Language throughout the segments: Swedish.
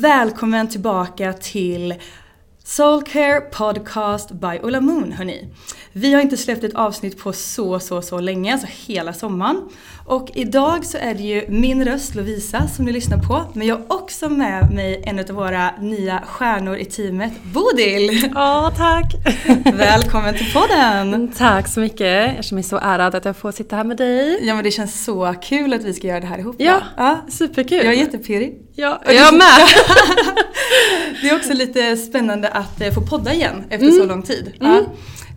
Välkommen tillbaka till Soulcare Podcast by Ulla Moon hörni. Vi har inte släppt ett avsnitt på så, så, så länge, alltså hela sommaren. Och idag så är det ju min röst Lovisa som ni lyssnar på. Men jag har också med mig en av våra nya stjärnor i teamet, Bodil! Ja, tack! Välkommen till podden! Tack så mycket. Jag känner mig så ärad att jag får sitta här med dig. Ja men det känns så kul att vi ska göra det här ihop. Ja, ja. superkul. Jag är jättepirrig. Ja, jag med! Det är också lite spännande att eh, få podda igen efter Mm. så lång tid. Ja.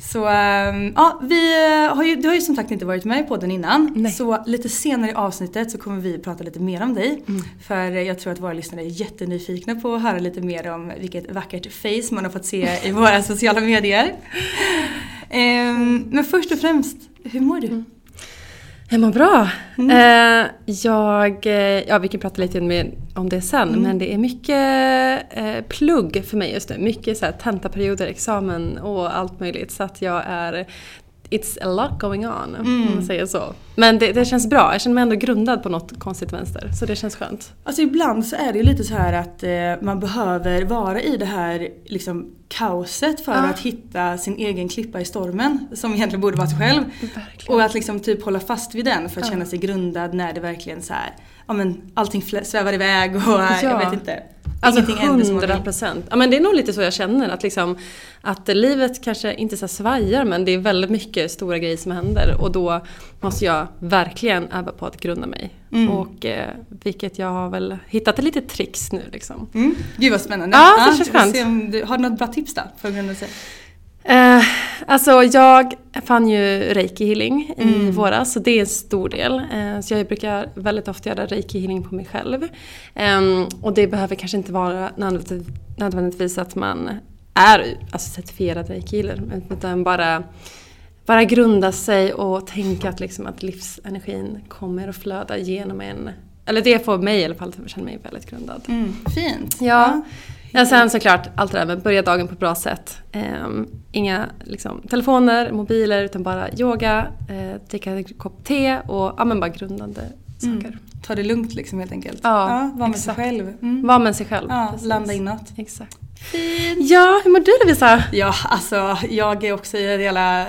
Så ehm, ja, vi eh, har ju, du har ju som sagt inte varit med i podden innan. Nej. Så lite senare i avsnittet så kommer vi prata lite mer om dig. Mm. För jag tror att våra lyssnare är jättenyfikna på att höra lite mer om vilket vackert face man har fått se i våra sociala medier. Ehm, men först och främst, hur mår du? Jag mår bra. Mm. Eh, jag, eh, ja vi kan prata lite mer om det sen, Mm. men det är mycket eh, plugg för mig just nu. Mycket så här, tentaperioder, examen och allt möjligt. Så att jag är It's a lot going on, Mm. om man säger så. Men det, det känns bra. Jag känner mig ändå grundad på något konstigt vänster. Så det känns skönt. Alltså ibland så är det ju lite så här att eh, man behöver vara i det här liksom, kaoset för Ja. att hitta sin egen klippa i stormen som egentligen borde vara sig själv. Verkligen. Och att liksom typ hålla fast vid den för att känna sig grundad när det verkligen så här, ja men allting svävar iväg och eh, jag Ja. vet inte. Alltså hundra procent. Ja men det är nog lite så jag känner att liksom att livet kanske inte så svajar men det är väldigt mycket stora grejer som händer och då måste jag verkligen öva på att grunda mig. Mm. Och eh, vilket jag har väl hittat ett litet tricks nu liksom. Mm. Gud vad spännande. Ja, det känns skönt. du, har du något bra tips då? För att grunda sig? Eh, alltså jag fann ju reiki healing i Mm. våras så det är en stor del. Eh, så jag brukar väldigt ofta göra reiki healing på mig själv. Ehm, och det behöver kanske inte vara nödvändigtvis att man är alltså, certifierad reiki healer utan bara bara grunda sig och tänka att, liksom, att livsenergin kommer att flöda genom en. Eller det får mig i alla fall att känna mig väldigt grundad. Mm. Fint. Ja. Ja, sen såklart allt det där med börja dagen på ett bra sätt. Um, inga liksom, telefoner, mobiler utan bara yoga, uh, dricka en kopp te och ja, men bara grundande Mm. saker. Ta det lugnt liksom helt enkelt. Ja, Vara med sig exakt. själv. Mm. Var med sig själv. Ja, precis. landa inåt. Exakt. Ja, hur mår du Lovisa? Ja, alltså jag är också i ett hela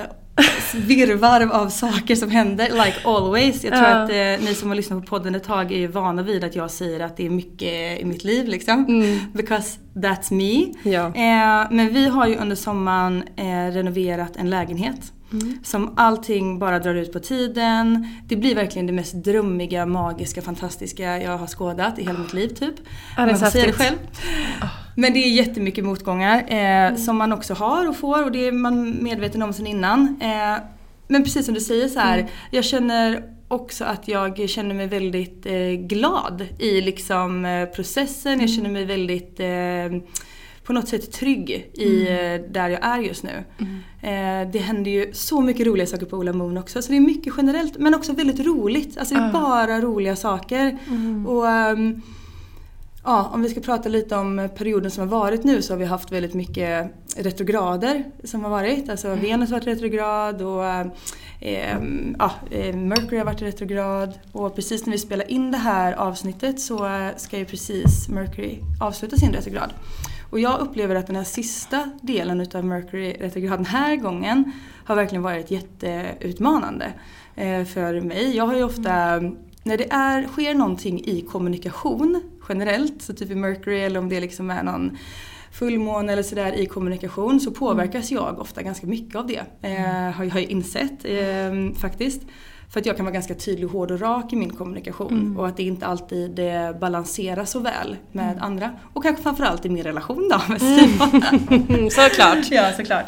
virrvarr av saker som händer, like always. Jag tror Ja. att eh, ni som har lyssnat på podden ett tag är ju vana vid att jag säger att det är mycket i mitt liv liksom. Because that's me. Ja. Eh, men vi har ju under sommaren eh, renoverat en lägenhet. Som allting bara drar ut på tiden. Det blir verkligen det mest drömmiga, magiska, fantastiska jag har skådat i hela mitt liv typ. Ja, det så får säga det själv. Men det är jättemycket motgångar eh, som man också har och får och det är man medveten om sen innan. Eh, men precis som du säger så här, jag känner också att jag känner mig väldigt eh, glad i liksom eh, processen. Jag känner mig väldigt eh, på något sätt trygg i eh, där jag är just nu. Eh, det händer ju så mycket roliga saker på Ola Moon också. Så det är mycket generellt men också väldigt roligt. Alltså det är bara roliga saker. Och ehm, Ja, om vi ska prata lite om perioden som har varit nu så har vi haft väldigt mycket retrograder som har varit. Alltså Venus har varit retrograd och eh, ja, Mercury har varit retrograd. Och precis när vi spelar in det här avsnittet så eh, ska ju precis Mercury avsluta sin retrograd. Och jag upplever att den här sista delen utav Mercury retrograd den här gången har verkligen varit jätteutmanande eh, för mig. Jag har ju ofta när det är, sker någonting i kommunikation generellt, så typ i Mercury eller om det liksom är någon fullmåne eller sådär i kommunikation så påverkas jag ofta ganska mycket av det. Eh, har jag har jag insett eh, faktiskt. För att jag kan vara ganska tydlig, hård och rak i min kommunikation och att det inte alltid eh, balanserar så väl med andra. Och kanske framförallt i min relation då med Simon. Mm, såklart. Ja, såklart.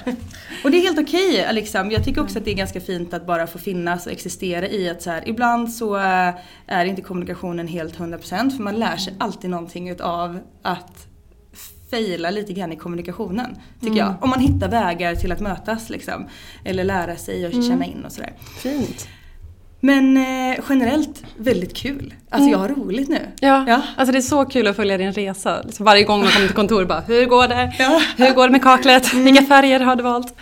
Och det är helt okej liksom. Jag tycker också att det är ganska fint att bara få finnas och existera i att så här, ibland så eh, är inte kommunikationen helt 100% för man lär sig alltid någonting utav att fejla lite grann i kommunikationen. Tycker jag. Om man hittar vägar till att mötas liksom. Eller lära sig och känna in och sådär. Fint. Men eh, generellt väldigt kul. Alltså jag har roligt nu. Ja, Ja. alltså det är så kul att följa din resa. Liksom varje gång man kommer till kontoret bara, hur går det? Ja. Hur går det med kaklet? Vilka färger har du valt?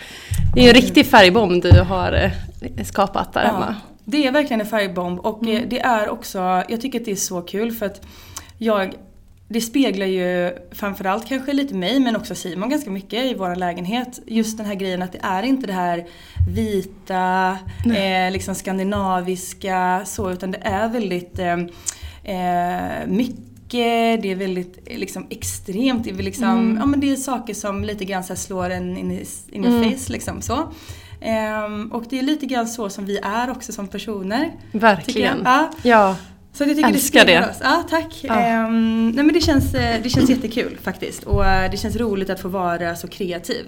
Det är ju en riktig färgbomb du har eh, skapat där hemma. det är verkligen en färgbomb och eh, det är också, jag tycker att det är så kul för att jag det speglar ju framförallt kanske lite mig men också Simon ganska mycket i vår lägenhet. Just den här grejen att det är inte det här vita, eh, liksom skandinaviska så utan det är väldigt eh, eh, mycket, det är väldigt eh, liksom, extremt. Det är, liksom, ja, men det är saker som lite grann slår en in i, in i face liksom så. Ehm, och det är lite grann så som vi är också som personer. Verkligen. Ja. Ja. Så jag tycker Älskar det. det. Ja, tack. Ja. Ehm, nej, men det, känns, eh, det känns jättekul faktiskt. Och eh, det känns roligt att få vara så kreativ.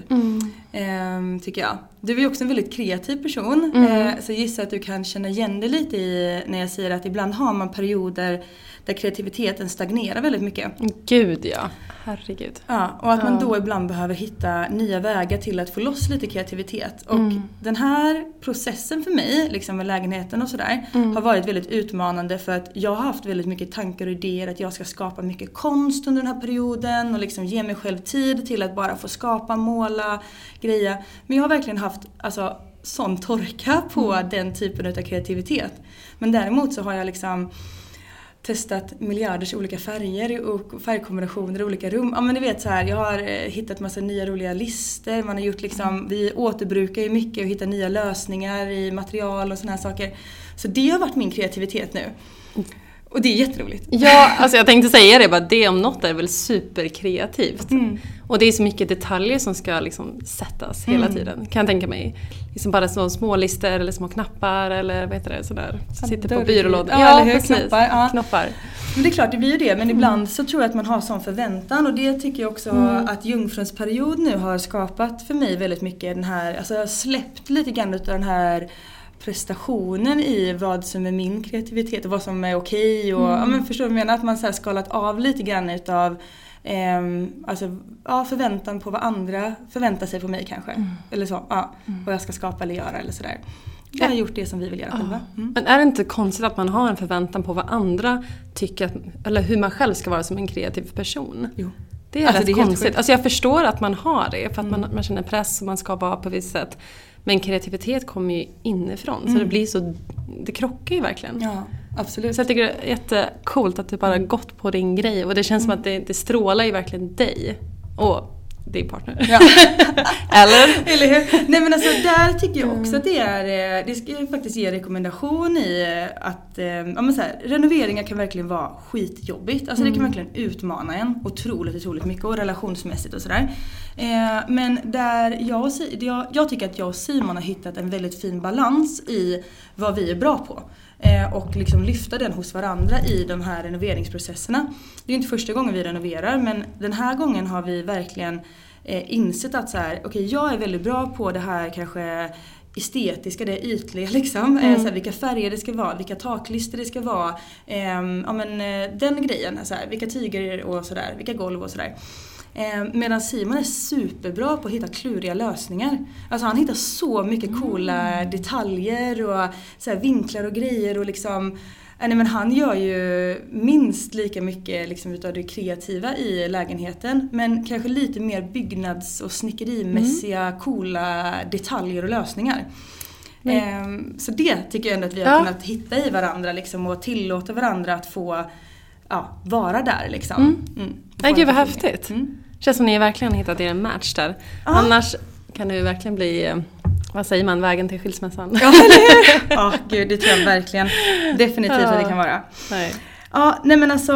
Ehm, tycker jag. Du är ju också en väldigt kreativ person. Eh, så jag gissar att du kan känna igen dig lite i när jag säger att ibland har man perioder där kreativiteten stagnerar väldigt mycket. Gud ja. Herregud. Ja, och att man då ibland behöver hitta nya vägar till att få loss lite kreativitet. Och Mm. den här processen för mig, liksom med lägenheten och sådär, Mm. har varit väldigt utmanande för att jag har haft väldigt mycket tankar och idéer att jag ska skapa mycket konst under den här perioden och liksom ge mig själv tid till att bara få skapa, måla, greja. Men jag har verkligen haft alltså, sån torka på Mm. den typen av kreativitet. Men däremot så har jag liksom testat miljarders olika färger och färgkombinationer i olika rum. Ja men ni vet så här, jag har eh, hittat massa nya roliga listor. Man har gjort liksom, vi återbrukar ju mycket och hittar nya lösningar i material och såna här saker. Så det har varit min kreativitet nu. Och det är jätteroligt. Ja, alltså jag tänkte säga det, bara det om något är väl superkreativt. Mm. Och det är så mycket detaljer som ska liksom sättas hela Mm. tiden. Kan jag tänka mig. Liksom bara små, små listor eller små knappar eller vad heter det? Sådär. Som sitter på byrålådan. Ja, eller hur? Knoppar, ja. Knoppar. Men det är klart, det blir ju det. Men ibland så tror jag att man har sån förväntan och det tycker jag också att Jungfruns period nu har skapat för mig väldigt mycket. Den här, alltså jag har släppt lite grann utav den här prestationen i vad som är min kreativitet och vad som är okej. Och, ja, men förstår du vad jag menar? Att man så skalat av lite grann utav ehm, alltså, ja, förväntan på vad andra förväntar sig på mig kanske. Eller så, ja. Vad jag ska skapa eller göra eller sådär. Jag har gjort det som vi vill göra själva. Mm. Men är det inte konstigt att man har en förväntan på vad andra tycker, att, eller hur man själv ska vara som en kreativ person? Jo. Det är Alltså, rätt det är konstigt. Alltså jag förstår att man har det för att man, man känner press och man ska vara på ett visst sätt. Men kreativitet kommer ju inifrån så det blir så, det krockar ju verkligen. Ja, absolut. Så jag tycker det är jättecoolt att du bara gått på din grej och det känns som att det, det strålar ju verkligen dig. Och din partner. Ja. Eller? Eller hur? Nej men alltså där tycker jag också att det är, eh, det ska jag faktiskt ge rekommendation i eh, att eh, ja, men så här, renoveringar kan verkligen vara skitjobbigt. Alltså det kan verkligen utmana en otroligt, otroligt mycket och relationsmässigt och sådär. Men där jag, och jag, jag tycker att jag och Simon har hittat en väldigt fin balans i vad vi är bra på. Eh, och liksom lyfta den hos varandra i de här renoveringsprocesserna. Det är inte första gången vi renoverar men den här gången har vi verkligen eh, insett att så här, okej jag är väldigt bra på det här kanske estetiska, det ytliga liksom. Eh, så här, vilka färger det ska vara, vilka taklister det ska vara. ehm, ja men eh, den grejen, så här, vilka tyger och sådär, vilka golv och sådär. Eh, Medan Simon är superbra på att hitta kluriga lösningar. Alltså han hittar så mycket coola detaljer och så här vinklar och grejer och liksom eh, Nej, men han gör ju minst lika mycket liksom utav det kreativa i lägenheten men kanske lite mer byggnads och snickerimässiga coola detaljer och lösningar. Ehm, så det tycker jag ändå att vi har Ja. kunnat hitta i varandra liksom, och tillåta varandra att få ja, vara där liksom. Mm. Få gud vad häftigt. Mm. Känns som ni verkligen hittat er en match där. Annars kan det ju verkligen bli, eh, vad säger man, vägen till skilsmässan. Ja, eller hur? Ja, gud det tror jag verkligen definitivt att det kan vara. Nej. Ja, nej men alltså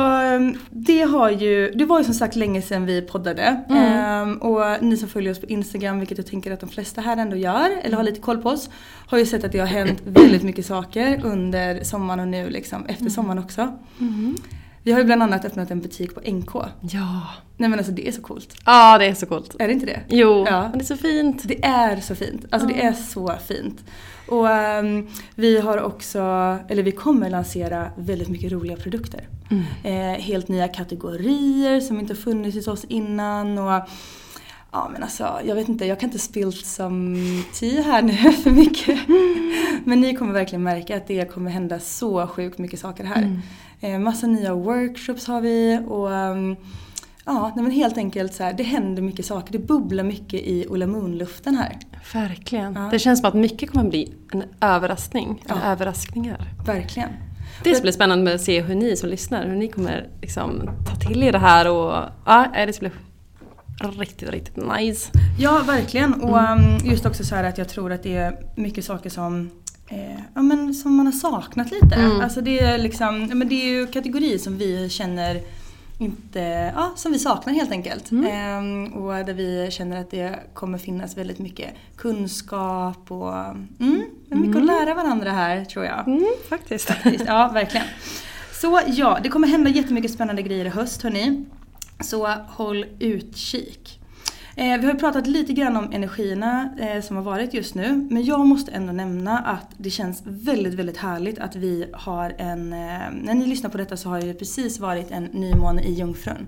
det har ju, det var ju som sagt länge sedan vi poddade. Ehm, och ni som följer oss på Instagram, vilket jag tänker att de flesta här ändå gör, eller har lite koll på oss, har ju sett att det har hänt väldigt mycket saker under sommaren och nu liksom, efter sommaren också. Vi har ju bland annat öppnat en butik på NK. Ja. Nej men alltså det är så coolt. Ja, det är så coolt. Är det inte det? Jo, Ja. det är så fint. Det är så fint. Alltså det är så fint. Och ehm, vi har också, eller vi kommer lansera väldigt mycket roliga produkter. Eh, helt nya kategorier som inte funnits hos oss innan. Och, ja men alltså, jag vet inte, jag kan inte spilt som tea här nu för mycket. men ni kommer verkligen märka att det kommer hända så sjukt mycket saker här. Eh, massa nya workshops har vi och ehm, Ja, men helt enkelt så här, det händer mycket saker. Det bubblar mycket i Ola Moon-luften här. Verkligen. Ja. Det känns som att mycket kommer bli en överraskning. Eller Ja. överraskningar. Verkligen. Det ska bli spännande med att se hur ni som lyssnar, hur ni kommer liksom ta till er det här och ja, det ska bli riktigt, riktigt nice. Ja, verkligen. Och um, just också så här att jag tror att det är mycket saker som eh, ja, men som man har saknat lite. Alltså det är liksom, ja, men det är ju kategorier som vi känner inte, ja, som vi saknar helt enkelt. Ehm, och där vi känner att det kommer finnas väldigt mycket kunskap och mm, mycket att lära varandra här tror jag. Mm, faktiskt. Faktiskt. Ja, verkligen. Så ja, det kommer hända jättemycket spännande grejer i höst hörni. Så håll utkik. Eh, vi har pratat lite grann om energierna eh, som har varit just nu. Men jag måste ändå nämna att det känns väldigt, väldigt härligt att vi har en... Eh, när ni lyssnar på detta så har det precis varit en nymåne i Jungfrun.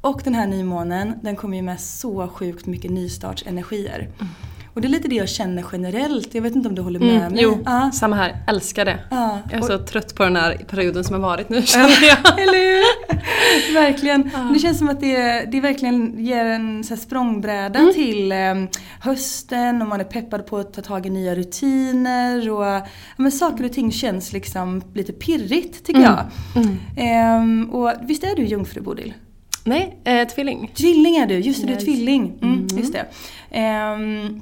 Och den här nymånen den kommer ju med så sjukt mycket nystartsenergier. Och det är lite det jag känner generellt. Jag vet inte om du håller med Mm, mig? jo, Ja. samma här. Älskar det. Ja, Jag är och- så trött på den här perioden som har varit nu känner jag. Eller hur? verkligen. Det känns som att det, det verkligen ger en så här språngbräda Mm. till eh, hösten och man är peppad på att ta tag i nya rutiner och ja, men saker och ting känns liksom lite pirrigt tycker Mm. jag. Ehm, och visst är du jungfru Bodil? Nej, eh, tvilling. Tvilling är du, just det, du är tvilling. Mm, Just det. Ehm,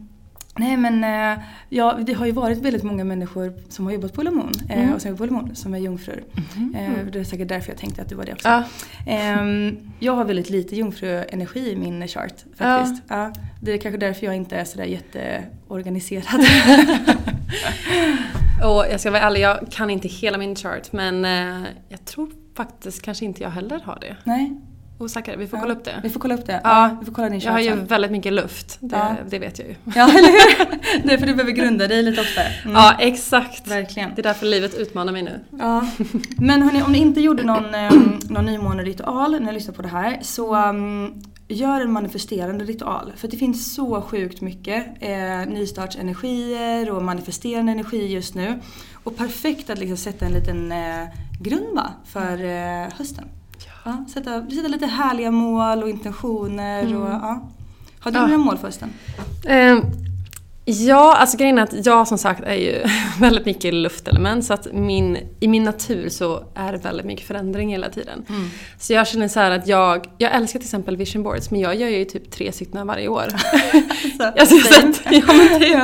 nej men eh, ja, det har ju varit väldigt många människor som har jobbat på Lemon eh, och som jobbar på Lemon som är jungfrur. Eh, det är säkert därför jag tänkte att du var det också. Ehm, jag har väldigt lite jungfruenergi i min chart faktiskt. Ja. det är kanske därför jag inte är sådär jätteorganiserad. Och jag ska vara ärlig, jag kan inte hela min chart men jag tror faktiskt kanske inte jag heller har det. Nej, Osäker, vi får Ja. kolla upp det. vi får kolla upp det. Ja. vi får kolla din Jag har ju väldigt mycket luft, det, Ja. det vet jag ju. Ja, eller hur? Det är för du behöver grunda dig lite oftare. Mm. Ja, exakt. Verkligen. Det är därför livet utmanar mig nu. Ja. Men hörni, om ni inte gjorde någon, eh, någon nymåneritual när ni lyssnar på det här så um, gör en manifesterande ritual. För det finns så sjukt mycket eh, nystartsenergier och manifesterande energi just nu. Och perfekt att liksom sätta en liten eh, grund va, för eh, hösten. Ja, sätta, sätta lite härliga mål och intentioner Mm. och ja. Har du några mål förresten? Eh, ja, alltså grejen är att jag som sagt är ju väldigt mycket luftelement så att min, i min natur så är det väldigt mycket förändring hela tiden. Så jag känner så här att jag, jag älskar till exempel vision boards men jag gör ju typ tre stycken varje år. jag ska säga att, ja, men typ.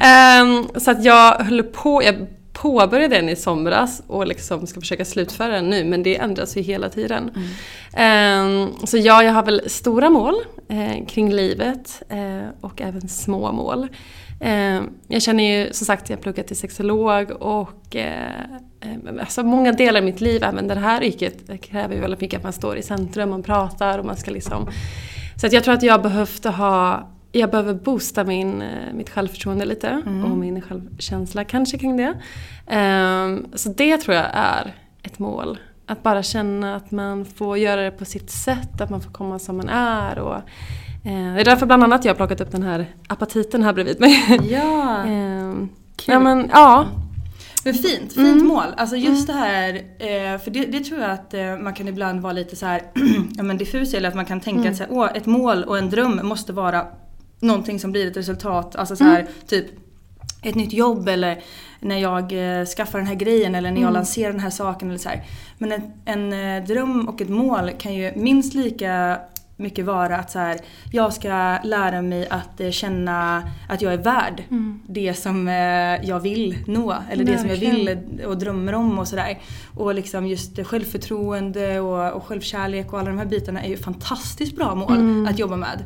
Ehm, så att jag höll på, jag påbörjade den i somras och liksom ska försöka slutföra den nu men det ändras ju hela tiden. Ehm, så ja, jag har väl stora mål eh, kring livet eh, och även små mål. Ehm, jag känner ju som sagt, jag pluggar till sexolog och eh, eh, alltså många delar i mitt liv, även det här yrket kräver ju väldigt mycket att man står i centrum, man pratar och man ska liksom så att jag tror att jag behövde ha jag behöver boosta min, eh, mitt självförtroende lite och min självkänsla kanske kring det. Ehm, så det tror jag är ett mål. Att bara känna att man får göra det på sitt sätt, att man får komma som man är. Och, eh, det är därför bland annat jag har plockat upp den här apatiten här bredvid mig. Ja, Ehm, ja, men, ja. men fint, fint mål. Alltså just det här, eh, för det, det tror jag att man kan ibland vara lite så här, ja men diffus eller att man kan tänka att så här, Åh, ett mål och en dröm måste vara någonting som blir ett resultat. Alltså så här, typ ett nytt jobb eller när jag eh, skaffar den här grejen eller när jag lanserar den här saken eller så här. Men en, en eh, dröm och ett mål kan ju minst lika mycket vara att så här, jag ska lära mig att eh, känna att jag är värd det som eh, jag vill nå. Eller det som jag vill och drömmer om och sådär. Och liksom just självförtroende och, och självkärlek och alla de här bitarna är ju fantastiskt bra mål att jobba med.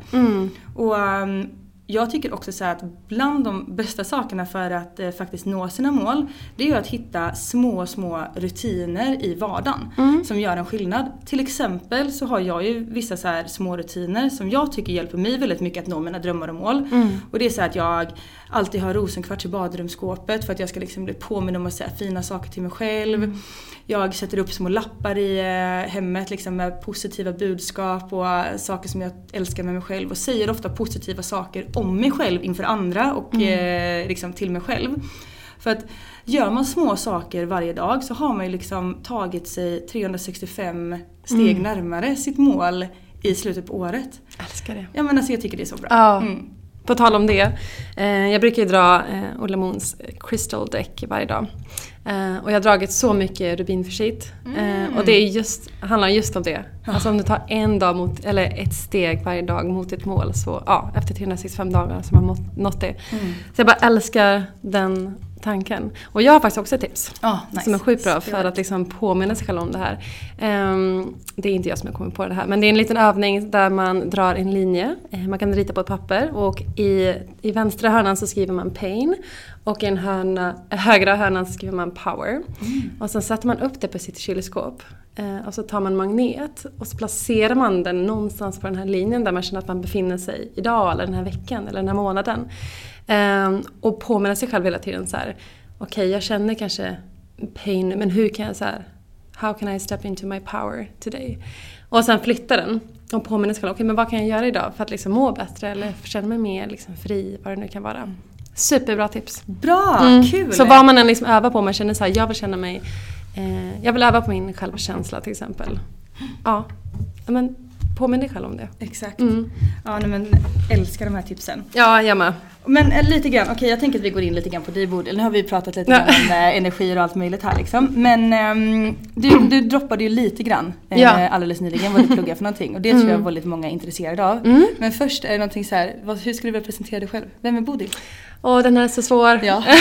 Och um, jag tycker också så att bland de bästa sakerna för att eh, faktiskt nå sina mål det är ju att hitta små, små rutiner i vardagen som gör en skillnad. Till exempel så har jag ju vissa så här små rutiner som jag tycker hjälper mig väldigt mycket att nå mina drömmar och mål. Och det är så att jag alltid har rosenkvarts i badrumsskåpet för att jag ska liksom bli påminn om att säga fina saker till mig själv. Jag sätter upp små lappar i eh, hemmet liksom med positiva budskap och eh, saker som jag älskar med mig själv och säger ofta positiva saker om mig själv inför andra och eh, liksom till mig själv. För att gör man små saker varje dag så har man ju liksom tagit sig 365 steg närmare sitt mål i slutet på året. Älskar det. Ja men alltså jag tycker det är så bra. Ja. Mm. På tal om det. Eh, jag brukar ju dra eh, Ola Moons Crystal Deck varje dag. Eh, och jag har dragit så mycket rubinförsit. Eh, och det är just, handlar just om det. Alltså om du tar en dag mot, eller ett steg varje dag mot ett mål så ja, efter 365 dagar så har man nått det. Så jag bara älskar den tanken. Och jag har faktiskt också ett tips. Ja, nice. Som är sjukt bra för att liksom påminna sig själv om det här. Ehm, det är inte jag som har kommit på det här men det är en liten övning där man drar en linje. Eh, man kan rita på ett papper och i, i vänstra hörnan så skriver man pain och i en hörna, eh, högra hörnan så skriver man power. Och sen sätter man upp det på sitt kylskåp. Eh, och så tar man magnet och så placerar man den någonstans på den här linjen där man känner att man befinner sig idag eller den här veckan eller den här månaden. Ehm, och påminna sig själv hela tiden så här. Okej, jag känner kanske pain men hur kan jag så här, How can I step into my power today? Och sen flytta den och påminna sig själv. Okej, men vad kan jag göra idag för att liksom må bättre eller känna mig mer liksom fri, vad det nu kan vara. Superbra tips. Bra, Mm. kul! Så vad man än liksom övar på, man känner så här, jag vill känna mig, eh, jag vill öva på min självkänsla till exempel. Ja, men påminn dig själv om det. Exakt. Mm. Ja nej, men älskar de här tipsen. Ja, jag med. Men eh, lite grann, okej jag tänker att vi går in lite grann på dig Bodil. Nu har vi pratat lite Ja. om eh, energier och allt möjligt här liksom. Men ehm, du, du droppade ju lite grann eh, Ja. Mm. alldeles nyligen vad du pluggar för någonting. Och det tror jag väldigt många är intresserade av. Men först är det någonting så här, vad, hur skulle du vilja presentera dig själv? Vem är Bodil? Åh, den här är så svår. Ja.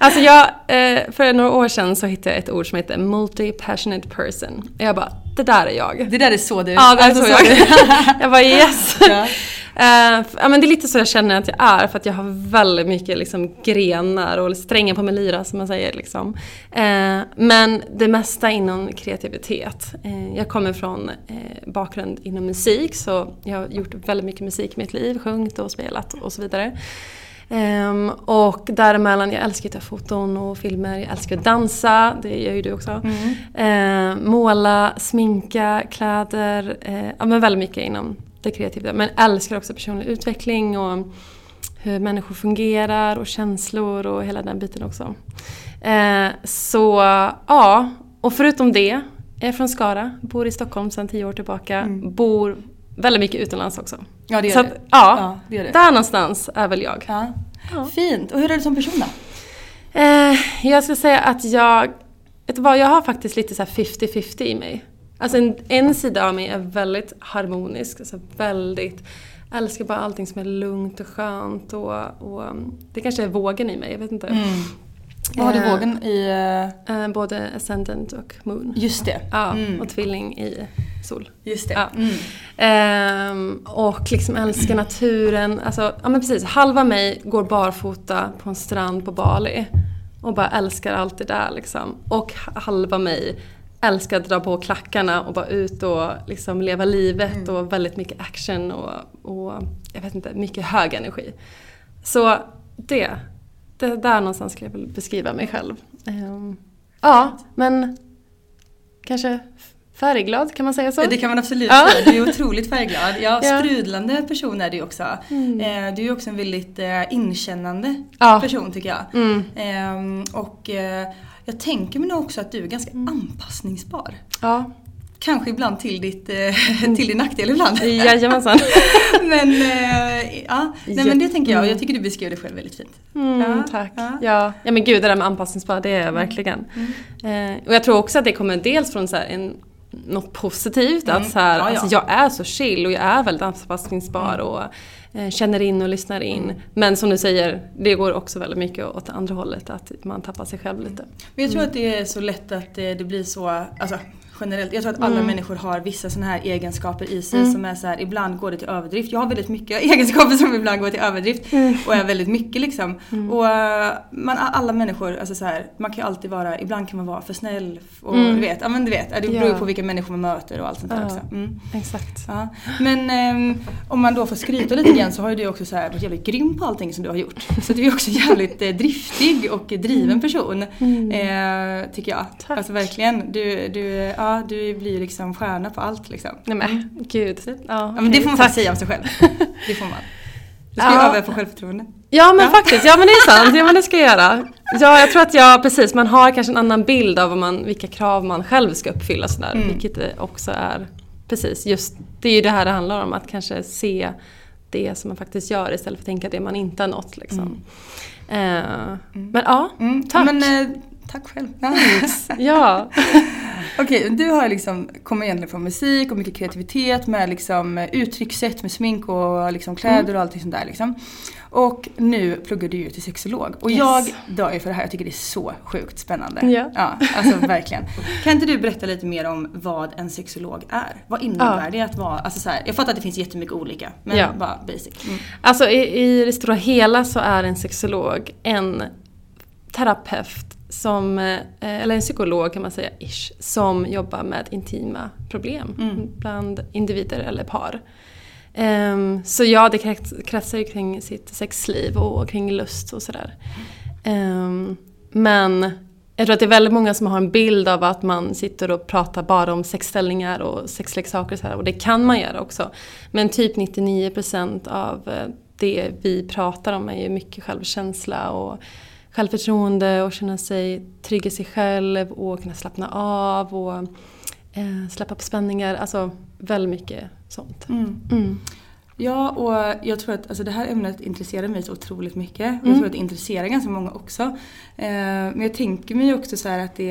Alltså jag, eh, för några år sedan så hittade jag ett ord som heter multi-passionate person. Jag bara, det där är jag. Det där är så du. Ja, det är Alltså, så jag. jag bara yes. Ja. Ja, men det är lite så jag känner att jag är för att jag har väldigt mycket liksom, grenar och strängar på min lyra som man säger. Liksom. Eh, men det mesta inom kreativitet. Eh, jag kommer från bakgrund inom musik så jag har gjort väldigt mycket musik i mitt liv, sjungit och spelat och så vidare. Ehm, och däremellan, jag älskar att ta foton och filmer, jag älskar att dansa, det gör ju du också. Ehm, måla, sminka, kläder, eh, ja men väldigt mycket inom det kreativa. Men älskar också personlig utveckling och hur människor fungerar och känslor och hela den biten också. Eh, så ja, och förutom det Jag är från Skara, bor i Stockholm sedan tio år tillbaka. Mm. Bor väldigt mycket utomlands också. Ja det gör Så det. att, ja, Ja, det gör det. där någonstans är väl jag. Ja. Ja. Fint. Och hur är du som person då? Eh, jag ska säga att jag, vet du vad, jag har faktiskt lite så här 50-50 i mig. Alltså en, en sida av mig är väldigt harmonisk, alltså väldigt, älskar bara allting som är lugnt och skönt och, och um, det kanske är vågen i mig, jag vet inte. Mm. Vad har du Eh, vågen i... eh, Eh, både ascendant och moon. Just det. Ja, Mm. och tvilling i sol. Just det. Ja. Mm. Ehm, och liksom älskar naturen. Alltså, ja men precis, halva mig går barfota på en strand på Bali. Och bara älskar allt det där liksom. Och halva mig älskar att dra på klackarna och bara ut och liksom leva livet och väldigt mycket action och, och jag vet inte, mycket hög energi. Så det, det där någonstans skulle jag väl beskriva mig själv. Ehm, ja, men kanske färgglad, kan man säga så? Det kan man absolut Ja. säga. Du är otroligt färgglad. Ja, sprudlande person är du också. Eh, Du är också en väldigt eh, inkännande Ja. person tycker jag. Mm. Ehm, Och eh, jag tänker mig nog också att du är ganska anpassningsbar. Ja, Kanske ibland till, ditt, eh, till din nackdel ibland. jajamensan. men, eh, ja. Nej, men det tänker jag. Jag tycker du beskrev dig själv väldigt fint. Mm, Ja, tack. ja. Ja. ja men gud det där med anpassningsbar, det är jag verkligen. Eh, och jag tror också att det kommer dels från så en, något positivt. Att så här, Ja. Alltså, jag är så chill och jag är väldigt anpassningsbar och känner in och lyssnar in. Men som du säger, det går också väldigt mycket åt det andra hållet. Att man tappar sig själv lite. Men jag tror att det är så lätt att det blir så, alltså generellt, jag tror att alla människor har vissa sådana här egenskaper i sig som är så här, ibland går det till överdrift. Jag har väldigt mycket egenskaper som ibland går till överdrift och är väldigt mycket liksom. Och eh, man, alla människor, alltså så här, man kan ju alltid vara, ibland kan man vara för snäll och du vet, ja men du vet, det beror ju Ja. på vilka människor man möter och allt sånt där Ja. också. Mm. Exakt. Ja. Men ehm, om man då får skryta lite grann så har ju du också så här varit jävligt grym på allting som du har gjort. Så du är också jävligt eh, driftig och driven person. Eh, tycker jag. Tack. Alltså verkligen. Du, du, ja, du blir ju liksom stjärna på allt liksom. Nej men gud. Ja, Ja, men det får man faktiskt säga om sig själv. Det får man. Du ska Ja. öva på självförtroende. Ja men Ja. faktiskt, ja men det är sant. Ja men det ska jag göra. Ja jag tror att jag, precis, man har kanske en annan bild av vad man, vilka krav man själv ska uppfylla sådär. Mm. Vilket också är, precis, just det är ju det här det handlar om. Att kanske se det som man faktiskt gör istället för att tänka det man inte har nått liksom. Eh, Men ja, Mm. tack. Men eh, tack själv. Ja. ja. Okej, du har liksom, kommer egentligen från musik och mycket kreativitet med liksom uttryckssätt med smink och liksom kläder Mm. och allting sånt där liksom. Och nu pluggar du ju till sexolog. Och Yes. jag dör ju för det här, jag tycker det är så sjukt spännande. Ja. ja alltså verkligen. Kan inte du berätta lite mer om vad en sexolog är? Vad innebär Ja. det att vara, alltså så här, jag fattar att det finns jättemycket olika, men Ja. bara basic. Mm. Alltså i, i det stora hela så är en sexolog en terapeut som, eh, eller en psykolog kan man säga, ish, som jobbar med intima problem Mm. bland individer eller par. Ehm, så ja, det krets- kretsar ju kring sitt sexliv och kring lust och sådär. Ehm, men jag tror att det är väldigt många som har en bild av att man sitter och pratar bara om sexställningar och sexleksaker och, så här, och det kan man göra också. Men typ 99% av eh, det vi pratar om är ju mycket självkänsla och självförtroende och känna sig trygg i sig själv och kunna slappna av och eh, släppa på spänningar. Alltså väldigt mycket sånt. Mm. Mm. Ja, och jag tror att alltså, det här ämnet intresserar mig så otroligt mycket. Och jag Mm. tror att det intresserar ganska många också. Eh, men jag tänker mig också så att det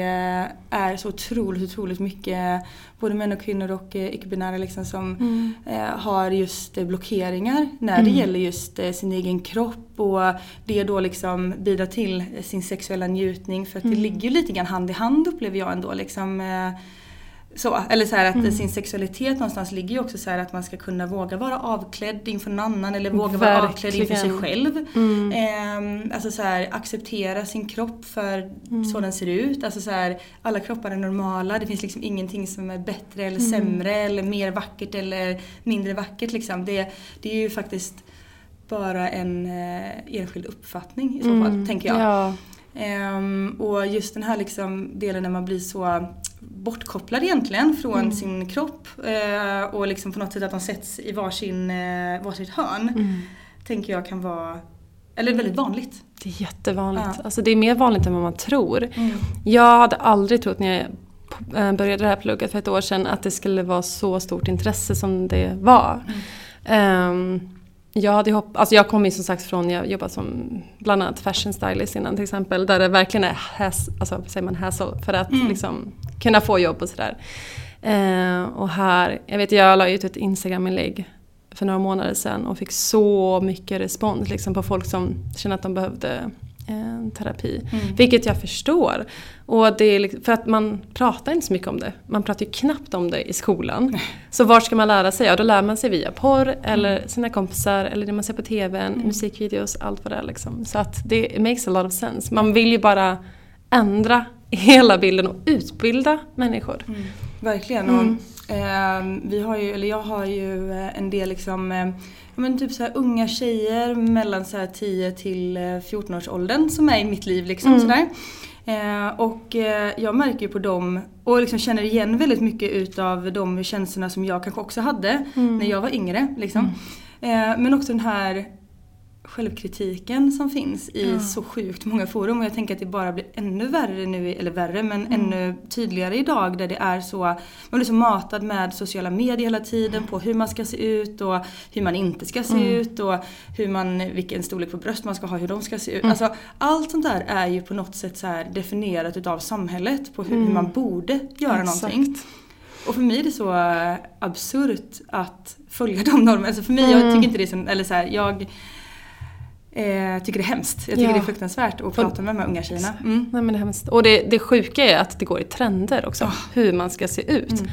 är så otroligt, otroligt mycket både män och kvinnor och eh, icke-binära liksom, som Mm. eh, har just eh, blockeringar när det gäller just eh, sin egen kropp och det då liksom bidrar till sin sexuella njutning. För att det ligger ju lite grann hand i hand upplever jag ändå. Liksom, eh, så, eller så att Mm. sin sexualitet någonstans ligger ju också så att man ska kunna våga vara avklädd inför någon annan eller våga vara avklädd inför sig Verkligen. själv. Mm. Ehm, alltså så här, acceptera sin kropp för Mm. så den ser ut. Alltså så här, alla kroppar är normala, det finns liksom ingenting som är bättre eller Mm. sämre eller mer vackert eller mindre vackert. Liksom. Det, det är ju faktiskt bara en eh, enskild uppfattning i så fall, tänker jag. Mm. Ja. Ehm, och just den här liksom delen när man blir så bortkopplad egentligen från Mm. sin kropp eh, och liksom på något sätt att de sätts i varsin, eh, varsitt hörn. Mm. Tänker jag kan vara, eller väldigt vanligt. Det är jättevanligt. Ja. Alltså det är mer vanligt än vad man tror. Mm. Jag hade aldrig trott när jag eh, började det här plugget för ett år sedan att det skulle vara så stort intresse som det var. Um, jag, hade hopp alltså jag kom ju som sagt från, jag jobbat som bland annat fashion stylist innan till exempel. Där det verkligen är has, alltså, säger man hassle för att Mm. liksom, kunna få jobb och sådär. Eh, och här, jag vet jag la ut ett Instagram-inlägg för några månader sedan och fick så mycket respons liksom, på folk som kände att de behövde eh, terapi. Vilket jag förstår. Och det är liksom, för att man pratar inte så mycket om det. Man pratar ju knappt om det i skolan. Så var ska man lära sig? Ja, då lär man sig via porr eller sina kompisar eller det man ser på TVn, musikvideos, allt vad det är liksom. Så att det makes a lot of sense. Man vill ju bara ändra hela bilden och utbilda människor. Verkligen. Och, ehm, vi har ju, eller jag har ju eh, en del liksom, eh, men typ så här unga tjejer mellan så här 10 till eh, 14 års åldern som är i mitt liv. Liksom, sådär. Eh, och eh, jag märker ju på dem och liksom känner igen väldigt mycket utav de känslorna som jag kanske också hade när jag var yngre. Liksom. Eh, men också den här självkritiken som finns i så sjukt många forum och jag tänker att det bara blir ännu värre nu, eller värre men ännu tydligare idag där det är så, man blir så matad med sociala medier hela tiden på hur man ska se ut och hur man inte ska se ut och hur man, vilken storlek på bröst man ska ha, hur de ska se ut. Alltså allt sånt där är ju på något sätt så definierat utav samhället på hur, hur man borde göra Exakt. någonting. Och för mig är det så eh, absurt att följa de normerna. Alltså för mig, jag tycker inte det är så, eller så här, jag eh, tycker det är hemskt. Jag tycker Ja. det är fruktansvärt att prata med de här unga tjejerna. Mm. Nej men det är hemskt. Och det, det sjuka är att det går i trender också. Hur man ska se ut. Alltså,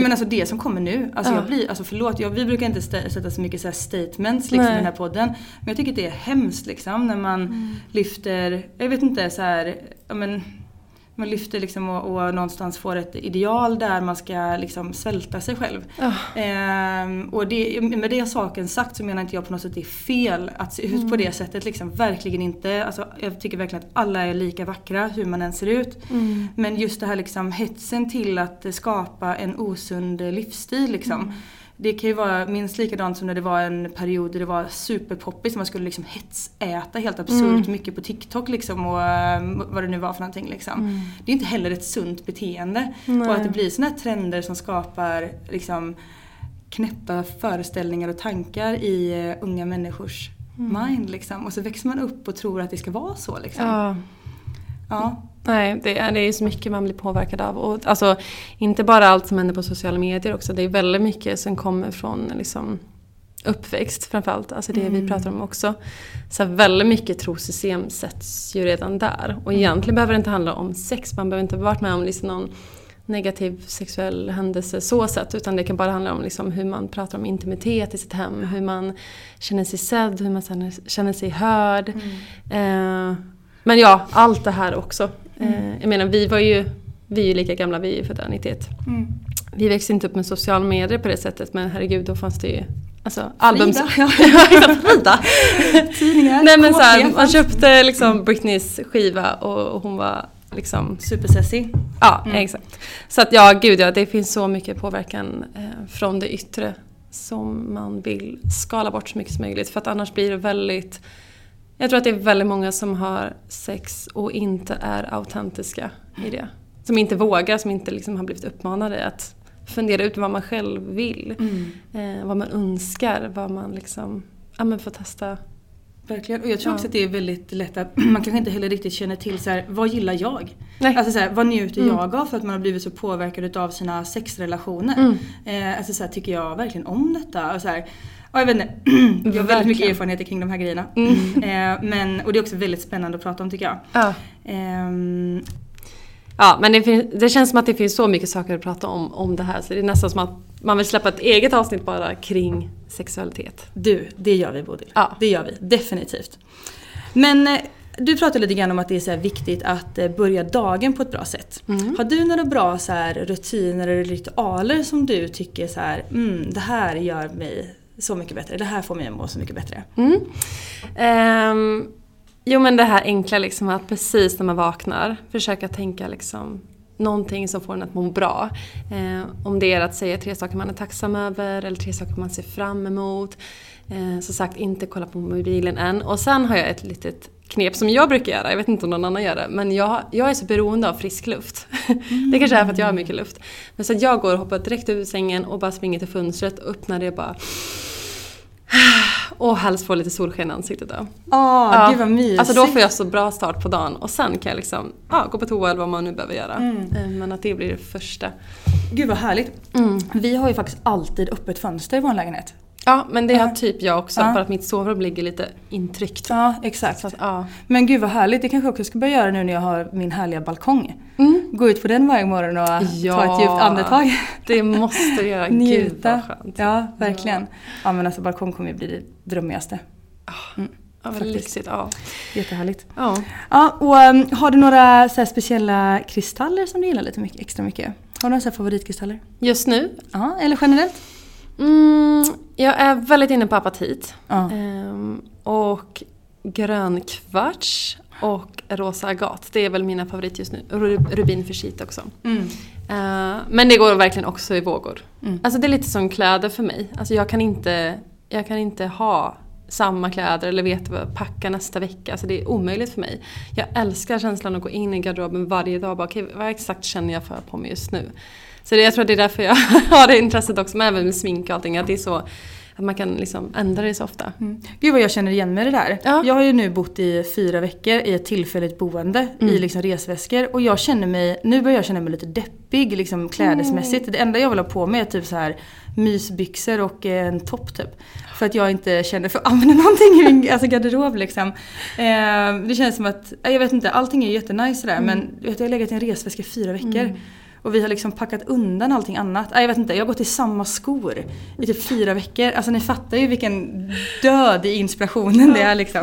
Nej men alltså det som kommer nu, alltså Ja. jag blir, alltså förlåt, jag, vi brukar inte stä- sätta så mycket så statements liksom, i den här podden. Men jag tycker det är hemskt liksom när man Mm. lyfter, jag vet inte så här, men man lyfter liksom och, och någonstans får ett ideal där man ska liksom svälta sig själv. Ehm, och det, med det saken sagt så menar inte jag på något sätt att det är fel att se ut på det sättet. Liksom. Verkligen inte. Alltså, jag tycker verkligen att alla är lika vackra hur man än ser ut. Men just det här liksom, hetsen till att skapa en osund livsstil. Liksom. Det kan ju vara minst likadant som när det var en period där det var superpoppis. Man skulle liksom hetsäta helt absurt mycket på TikTok liksom och eh, vad det nu var för någonting. Liksom. Det är inte heller ett sunt beteende. Och att det blir såna här trender som skapar liksom, knäppa föreställningar och tankar i eh, unga människors mind. Liksom. Och så växer man upp och tror att det ska vara så. Liksom. Ja. Ja. Nej, det är, det är så mycket man blir påverkad av. Och, alltså, inte bara allt som händer på sociala medier också. Det är väldigt mycket som kommer från liksom, uppväxt framförallt. Alltså det vi pratar om också. Så väldigt mycket trosystem sätts ju redan där. Och egentligen behöver det inte handla om sex. Man behöver inte ha varit med om liksom någon negativ sexuell händelse så sett. Utan det kan bara handla om liksom hur man pratar om intimitet i sitt hem. Hur man känner sig sedd, hur man känner, sig hörd. Eh, men ja, allt det här också. Eh, jag menar, vi var ju, vi är ju lika gamla, vi är ju födda 91. Mm. Vi växte inte upp med sociala medier på det sättet men herregud då fanns det ju alltså, album... Frida. Tidningar, Nej men så här, man köpte liksom Britneys skiva och, och hon var liksom... Supersessy. Ja, exakt. Så att ja, gud ja, det finns så mycket påverkan eh, från det yttre som man vill skala bort så mycket som möjligt för att annars blir det väldigt jag tror att det är väldigt många som har sex och inte är autentiska i det. Som inte vågar, som inte liksom har blivit uppmanade att fundera ut vad man själv vill. Eh, vad man önskar, vad man liksom, ja men får testa. Verkligen. Och jag tror Ja. också att det är väldigt lätt att man kanske inte heller riktigt känner till så här, vad gillar jag? Nej. Alltså så här, vad njuter Mm. jag av för att man har blivit så påverkad av sina sexrelationer? Mm. Eh, alltså så här, tycker jag verkligen om detta? Och så här, ja, jag vet inte, jag har väldigt mycket erfarenheter kring de här grejerna. Eh, men, och det är också väldigt spännande att prata om tycker jag. Ja. Ehm, Ja, men det, fin- det känns som att det finns så mycket saker att prata om, om det här så det är nästan som att man vill släppa ett eget avsnitt bara kring sexualitet. du, det gör vi Bodil. Ja. Det gör vi, definitivt. Men eh, du pratade lite grann om att det är så viktigt att eh, börja dagen på ett bra sätt. Har du några bra så rutiner eller ritualer som du tycker så här, mm, det här gör mig så mycket bättre, det här får mig att må så mycket bättre? Mm. Um, jo men det här enkla liksom att precis när man vaknar försöka tänka liksom någonting som får en att må bra. Um, om det är att säga tre saker man är tacksam över eller tre saker man ser fram emot. Ehm, som sagt, inte kolla på mobilen än. Och sen har jag ett litet knep som jag brukar göra, jag vet inte om någon annan gör det, men jag, jag är så beroende av frisk luft. det kanske är för att jag har mycket luft. Men så jag går och hoppar direkt ur sängen och bara springer till fönstret och öppnar det och bara och helst få lite solsken i ansiktet då. Åh, ja. gud vad mysigt. Alltså då får jag så bra start på dagen och sen kan jag liksom ja, gå på toa eller vad man nu behöver göra. Mm. Men att det blir det första. Gud vad härligt. Mm. Vi har ju faktiskt alltid öppet fönster i vår lägenhet. Ja, men det har typ jag också ja. för att mitt sovrum ligger lite intryckt. Ja, exakt. Att, ja. Men gud vad härligt, det kanske jag också ska börja göra nu när jag har min härliga balkong. Mm. Gå ut på den varje morgon och ja, ta ett djupt andetag. det måste du göra. Gud vad skönt. Ja, verkligen. Ja. ja men alltså balkong kommer ju bli det drömmigaste. Mm. Ja, vad lyxigt. Ja. Jättehärligt. Ja. ja och, um, har du några så speciella kristaller som du gillar lite mycket, extra mycket? Har du några så favoritkristaller? Just nu? Ja, eller generellt? Mm, jag är väldigt inne på apatit. Ja. Ehm, och grönkvarts och rosa agat. Det är väl mina favoriter just nu. Rubin för också. Mm. Ehm, men det går verkligen också i vågor. Mm. Alltså det är lite som kläder för mig. Alltså jag kan inte, jag kan inte ha samma kläder eller veta vad jag packar nästa vecka. Alltså det är omöjligt för mig. Jag älskar känslan att gå in i garderoben varje dag och bara okay, vad exakt känner jag för på mig just nu? Så det, jag tror att det är därför jag har det intresset också, men även med smink och allting. Att det är så att man kan liksom ändra det så ofta. Mm. Gud vad jag känner igen mig i det där. Ja. Jag har ju nu bott i fyra veckor i ett tillfälligt boende mm. i liksom resväskor. Och jag känner mig, nu börjar jag känna mig lite deppig liksom klädesmässigt. Mm. Det enda jag vill ha på mig är typ så här mysbyxor och en topp typ. För att jag inte känner för att använda någonting i min alltså garderob liksom. Eh, det känns som att, jag vet inte, allting är jättenice sådär mm. men jag har legat i en resväska i fyra veckor. Och vi har liksom packat undan allting annat. jag vet inte, jag har gått i samma skor i typ fyra veckor. Alltså ni fattar ju vilken död i inspirationen det är liksom.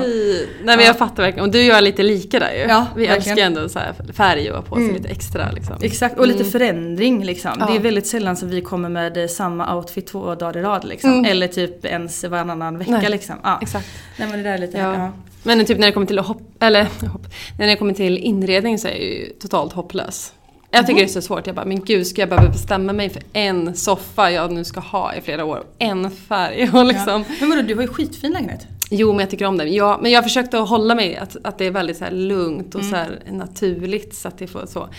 Nej men jag fattar verkligen. Och du och jag är lite lika där ju. Ja, vi verkligen. älskar ju ändå så färg och ha på sig mm. lite extra liksom. Exakt, och lite mm. förändring liksom. Ja. Det är väldigt sällan som vi kommer med samma outfit två dagar i rad liksom. Mm. Eller typ ens varannan vecka Nej. liksom. Ja. Exakt. Nej men det där är lite, ja. ja. Men typ när det kommer till hopp, eller hopp, när det kommer till inredning så är jag ju totalt hopplös. Jag tycker det är så svårt. Jag bara, men gud ska jag behöva bestämma mig för en soffa jag nu ska ha i flera år? En färg och liksom. Ja. Men vadå, du har ju skitfin lägenhet. Jo, men jag tycker om den. Ja, men jag har försökt att hålla mig att, att det är väldigt så lugnt och mm. så här naturligt. Så att det får så.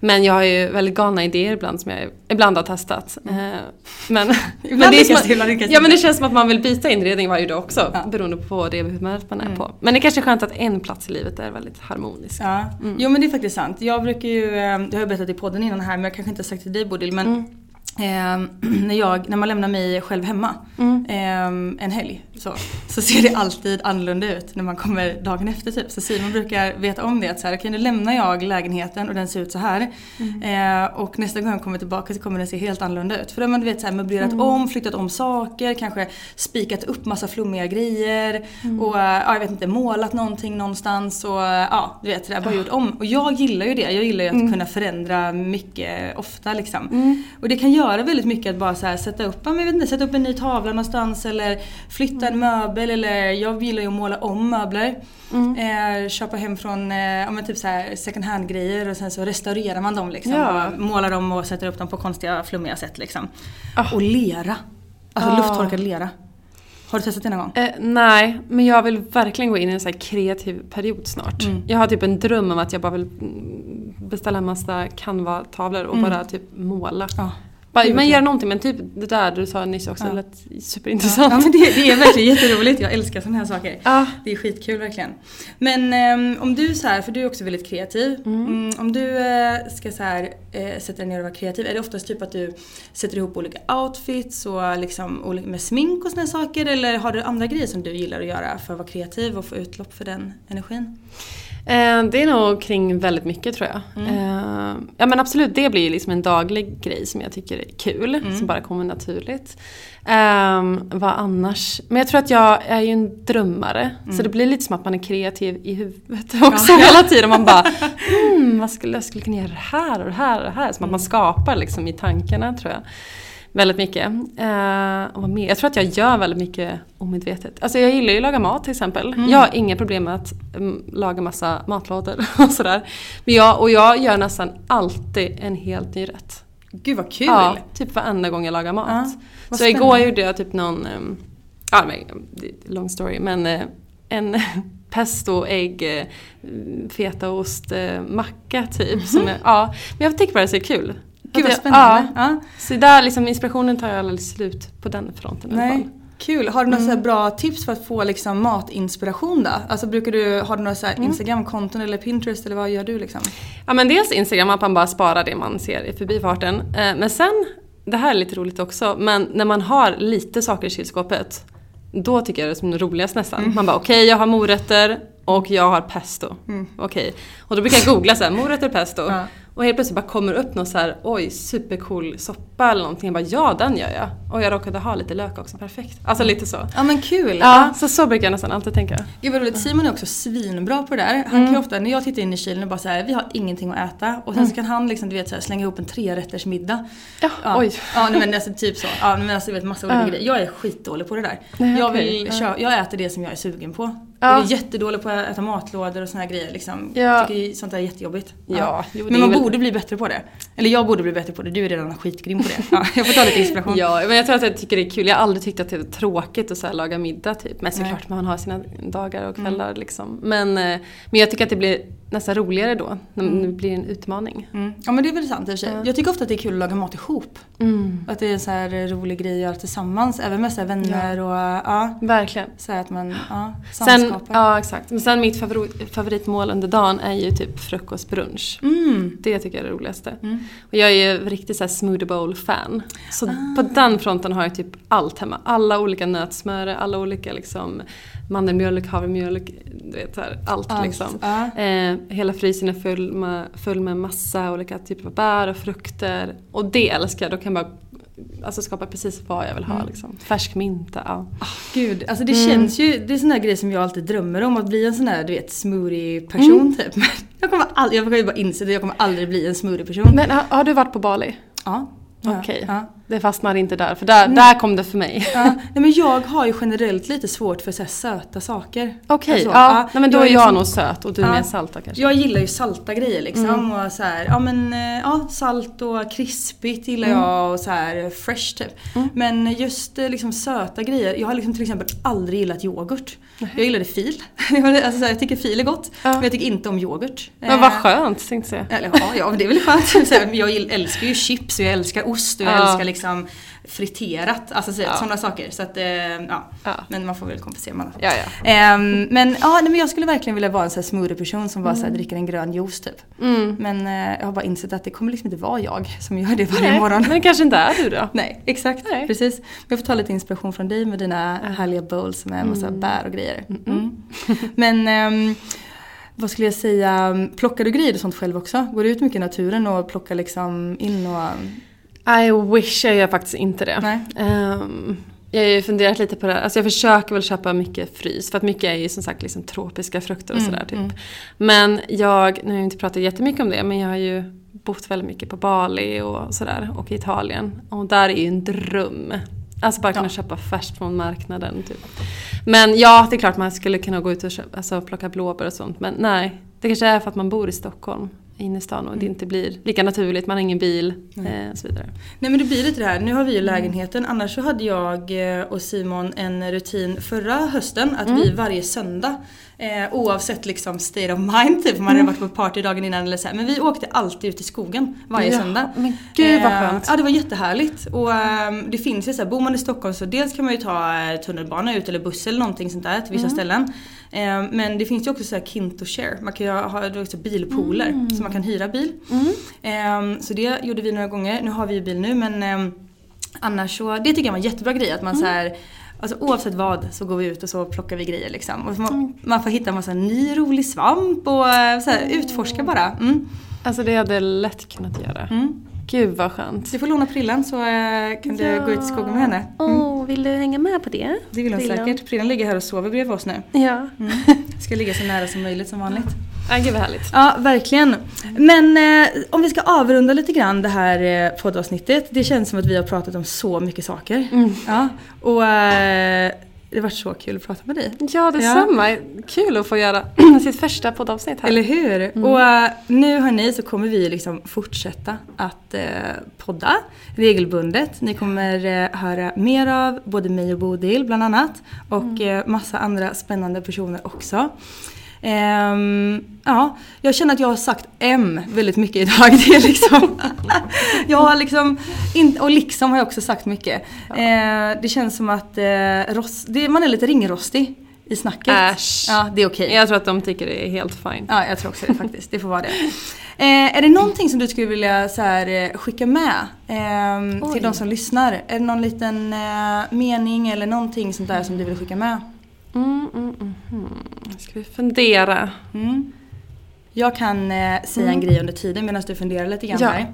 Men jag har ju väldigt galna idéer ibland som jag ibland har testat. Mm. Men, men, det är som att, ja, men det känns som att man vill byta inredning varje dag också. Ja. Beroende på det humöret man är mm. på. Men det är kanske är skönt att en plats i livet är väldigt harmonisk. Ja. Mm. Jo men det är faktiskt sant. Jag brukar ju, eh, det har jag berättat i podden innan här men jag kanske inte har sagt till dig Bodil men mm. Eh, när, jag, när man lämnar mig själv hemma mm. eh, en helg så, så ser det alltid annorlunda ut när man kommer dagen efter typ. Så Simon brukar veta om det att så här, okay, nu lämnar jag lägenheten och den ser ut så här. Mm. Eh, och nästa gång jag kommer tillbaka så kommer den se helt annorlunda ut. För då har man du vet, så här, möblerat mm. om, flyttat om saker, kanske spikat upp massa flummiga grejer. Mm. Och ja, jag vet inte, målat någonting någonstans och ja, du vet, det där, bara gjort om. Och jag gillar ju det. Jag gillar ju att mm. kunna förändra mycket ofta liksom. Mm. Och det kan göra göra väldigt mycket att bara så sätta upp, jag vet inte, sätta upp en ny tavla någonstans eller flytta en möbel eller jag gillar ju att måla om möbler. Mm. Eh, köpa hem från eh, typ så här second hand grejer och sen så restaurerar man dem liksom. Ja. Målar dem och sätter upp dem på konstiga flummiga sätt liksom. Oh. Och lera. Alltså oh. lufttorkad lera. Har du testat det någon gång? Eh, nej, men jag vill verkligen gå in i en så kreativ period snart. Mm. Jag har typ en dröm om att jag bara vill beställa en massa Canva-tavlor och mm. bara typ måla. Oh. Bara, men gör någonting men typ det där du sa nyss också ja. lät superintressant. Ja men det, det är verkligen jätteroligt. Jag älskar sådana här saker. Ja. Det är skitkul verkligen. Men um, om du så här, för du är också väldigt kreativ. Mm. Mm, om du uh, ska så här, uh, sätta dig ner och vara kreativ. Är det oftast typ att du sätter ihop olika outfits och liksom med smink och sådana saker? Eller har du andra grejer som du gillar att göra för att vara kreativ och få utlopp för den energin? Eh, det är nog kring väldigt mycket tror jag. Mm. Eh, ja men absolut, det blir liksom en daglig grej som jag tycker är kul. Mm. Som bara kommer naturligt. Um, vad annars? Men jag tror att jag är ju en drömmare. Mm. Så det blir lite som att man är kreativ i huvudet också ja. hela tiden. Man bara, hmm, vad skulle, jag skulle kunna göra det här och det här och det här. Som att man mm. skapar liksom i tankarna tror jag. Väldigt mycket. Och vad mer? Jag tror att jag gör väldigt mycket omedvetet. Alltså jag gillar ju att laga mat till exempel. Mm. Jag har inga problem med att um, laga massa matlådor och sådär. Men jag, och jag gör nästan alltid en helt ny rätt. Gud vad kul! Ja, typ varenda gång jag lagar mat. Ja, så spännande. igår gjorde jag typ någon, um, ja men, long story, men uh, en pesto, ägg, eh, fetaost, eh, macka typ. Som är, ja, men jag tycker bara det är kul. Gud vad spännande. Ja, Ja. så där liksom inspirationen tar jag aldrig slut på den fronten i alla fall. Nej. Kul. Har du några Mm. bra tips för att få liksom matinspiration då? Alltså brukar du, har du några så Mm. Instagramkonton eller Pinterest eller vad gör du liksom? Ja men dels Instagram, att man bara sparar det man ser i förbifarten. Eh, Men sen, det här är lite roligt också, men när man har lite saker i kylskåpet, då tycker jag det är som roligast nästan. Mm. Man bara okej jag har morötter och jag har pesto. Okej. Och då brukar jag googla så här, morötter pesto. Mm. Ja. Och helt plötsligt bara kommer upp någon så här, oj supercool soppa eller någonting. Jag bara ja den gör jag. Och jag råkade ha lite lök också, perfekt. Alltså lite så. Ja men kul. Ja, så så brukar jag nästan alltid tänka. Gud vad roligt. Simon är också svinbra på det där. Han Mm. kan ofta, när jag tittar in i kylen och bara så här, vi har ingenting att äta. Och sen så kan han liksom, du vet, så här, slänga ihop en trerätters middag. Ja, Ja, oj. ja nej, men alltså typ så. Ja men alltså vet massa olika Ja. grejer. Jag är skitdålig på det där. Nej, jag, vill, Ja. kö- jag äter det som jag är sugen på. Ja. Jag är jättedålig på att äta matlådor och såna här grejer liksom. Ja. Jag tycker sånt där är jättejobbigt. Ja, jo, men man väl- borde bli bättre på det. Eller jag borde bli bättre på det, du är redan skitgrym på det. Ja, jag får ta lite inspiration. Ja, men jag tror att jag tycker det är kul. Jag har aldrig tyckt att det är tråkigt att så laga middag typ. Men Nej. Mm. såklart man har sina dagar och kvällar liksom. Men, eh, men jag tycker att det blir nästan roligare då. När det blir en utmaning. Mm. Ja men det är väl sant i och för sig. Ja. Jag tycker ofta att det är kul att laga mat ihop. Mm. Att det är en så här rolig grej att göra tillsammans. Även med så här vänner och ja. Verkligen. Så att man ja, Sen, ja exakt. Men sen mitt favorit, favoritmål under dagen är ju typ frukostbrunch. Mm. Det tycker jag är det roligaste. Mm. Och jag är ju riktigt såhär smoothie bowl fan. Så Ah. på den fronten har jag typ allt hemma. Alla olika nötsmör, alla olika liksom mandelmjölk, havremjölk, du vet här, allt, Allt, liksom. ja. Eh, hela frysen är full med, full med massa olika typer av bär och frukter. Och det älskar jag, då kan jag bara alltså, skapa precis vad jag vill ha. Mm. Liksom. Färsk mynta, ja. Gud, alltså det Mm. känns ju, det är sån där grej som jag alltid drömmer om. Att bli en sån där du vet smoothie-person Mm. typ. Men jag kommer aldrig, jag kan ju bara inse det, jag kommer aldrig bli en smoothie-person. Men har, har du varit på Bali? Ja. Okej. Ja. Det fastnar inte där, för där, där kom det för mig. Ja, nej men jag har ju generellt lite svårt för så här söta saker. Okej, Alltså, ja. Nej, men då är jag liksom- nog söt och du Ja. mer salta kanske. Jag gillar ju salta grejer liksom. Mm. Och så här, ja men eh, ja, salt och krispigt gillar Mm. jag och så här fresh typ. Men just eh, liksom söta grejer. Jag har liksom till exempel aldrig gillat yoghurt. Jag gillade fil. alltså, så här, jag tycker fil är gott. Ja. Men jag tycker inte om yoghurt. Men vad Eh, skönt tänkte jag säga. Eller, ja, ja, det är väl skönt. Så här, jag älskar ju chips och jag älskar ost och jag Ja. älskar liksom friterat. Alltså så, Ja. sådana saker. Så att, eh, ja. Ja. Men man får väl kompensera med. Ja, ja. Ehm, men ja, nej, men jag skulle verkligen vilja vara en sån smoothie-person som bara så här, dricker en grön juice typ. Mm. Men eh, jag har bara insett att det kommer liksom inte vara jag som gör det varje Nej, morgon. Men det kanske inte är du då? Nej, exakt. Nej. Precis. Jag får ta lite inspiration från dig med dina härliga bowls med massa bär och grejer. Mm. Men ehm, vad skulle jag säga, plockar du grejer och sånt själv också? Går du ut mycket i naturen och plockar liksom in och... I wish jag gör faktiskt inte det. Ehm, jag har ju funderat lite på det. Alltså jag försöker väl köpa mycket frys. För att mycket är ju som sagt liksom tropiska frukter och Mm, sådär typ. mm. Men jag, nu har jag inte pratat jättemycket om det, men jag har ju bott väldigt mycket på Bali och sådär. Och i Italien. Och där är ju en dröm. Alltså bara kunna Ja. köpa färskt från marknaden typ. Men ja, det är klart man skulle kunna gå ut och köpa, alltså plocka blåbär och sånt. Men nej, det kanske är för att man bor i Stockholm. Inne i stan och det inte blir lika naturligt, man har ingen bil eh, och så vidare. Nej men det blir lite det här, nu har vi ju lägenheten. Annars så hade jag eh, och Simon en rutin förra hösten att vi varje söndag Eh, oavsett liksom state of mind typ, om man hade varit på party dagen innan eller så här. Men vi åkte alltid ut i skogen varje Ja, söndag. men gud vad Eh, skönt. Ja det var jättehärligt. Och ehm, det finns ju så här, bor man i Stockholm så dels kan man ju ta eh, tunnelbana ut eller buss eller någonting sånt där till vissa ställen. Eh, men det finns ju också så här Kinto share. Man kan ju ha, också bilpooler så man kan hyra bil. Eh, så det gjorde vi några gånger. Nu har vi ju bil nu men ehm, annars så, det tycker jag var en jättebra grej att man så här Alltså oavsett vad så går vi ut och så plockar vi grejer liksom. Och man, man får hitta en massa ny rolig svamp och så här, utforska bara. Mm. Alltså det hade jag lätt kunnat göra. Mm. Gud vad skönt. Du får låna prillan så eh, kan du gå ut i skogen med henne. Åh, vill du hänga med på det? Det vill hon hon? säkert. Prillan ligger här och sover bredvid oss nu. Ja. Ska ligga så nära som möjligt som vanligt. Ah, gud vad härligt. Ja, verkligen. Men eh, om vi ska avrunda lite grann det här eh, poddavsnittet. Det känns som att vi har pratat om så mycket saker. Ja, och eh, Det varit så kul att prata med dig. Ja, detsamma. Kul att få göra sitt första poddavsnitt här. Eller hur? Mm. Och eh, nu hörni så kommer vi liksom fortsätta att eh, podda regelbundet. Ni kommer eh, höra mer av både mig och Bodil bland annat. Och Mm. massa andra spännande personer också. Ehm, ja, jag känner att jag har sagt M väldigt mycket idag. Det är liksom, jag har liksom, in, och liksom har jag också sagt mycket. Eh, det känns som att eh, rost, det, man är lite ringrostig i snacket. Äsch. Ja, det är okej. Jag tror att de tycker det är helt fine. Ja, jag tror också det faktiskt. Det får vara det. Eh, är det någonting som du skulle vilja så här, eh, skicka med Oj. till de som lyssnar? Är det någon liten eh, mening eller någonting sånt där som du vill skicka med? Mm, mm, mm, mm. Ska vi fundera? Mm. Jag kan eh, säga en grej under tiden medan du funderar lite grann Ja. här.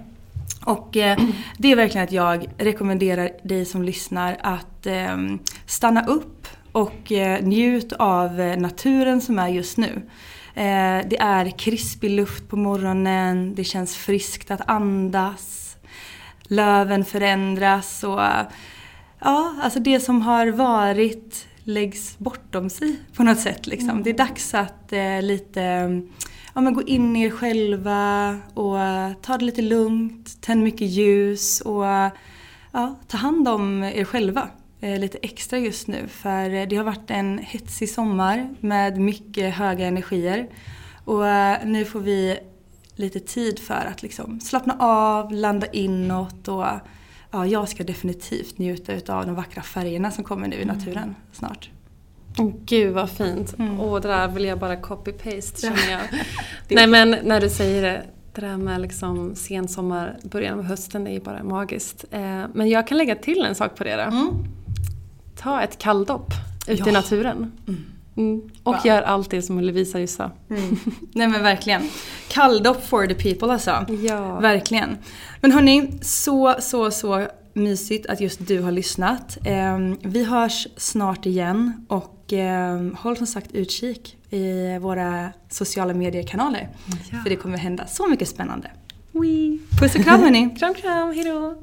Och eh, det är verkligen att jag rekommenderar dig som lyssnar att ehm, stanna upp och eh, njut av eh, naturen som är just nu. Eh, det är krispig luft på morgonen, det känns friskt att andas. Löven förändras och eh, ja, alltså det som har varit läggs bortom sig på något sätt. Liksom. Det är dags att eh, lite ja, men gå in i er själva och ta det lite lugnt, tänd mycket ljus och ja, ta hand om er själva eh, lite extra just nu. För eh, det har varit en hetsig sommar med mycket höga energier. Och eh, nu får vi lite tid för att liksom slappna av, landa inåt och ja, jag ska definitivt njuta av de vackra färgerna som kommer nu i naturen snart. Åh, Gud vad fint. Mm. Åh, det där vill jag bara copy-paste känner jag. Nej men när du säger det, det där med liksom sensommar, början av hösten, det är ju bara magiskt. Eh, men jag kan lägga till en sak på det då. Mm. Ta ett kalldopp ute i Ja. naturen. Mm. Och Wow. gör allt det som Lovisa just sa. Nej men verkligen. Kalldopp for the people alltså. Ja. Verkligen. Men hörni, så, så, så mysigt att just du har lyssnat. Ehm, vi hörs snart igen och ehm, håll som sagt utkik i våra sociala mediekanaler. För det kommer hända så mycket spännande. Puss och kram hörni! Kram kram, hejdå!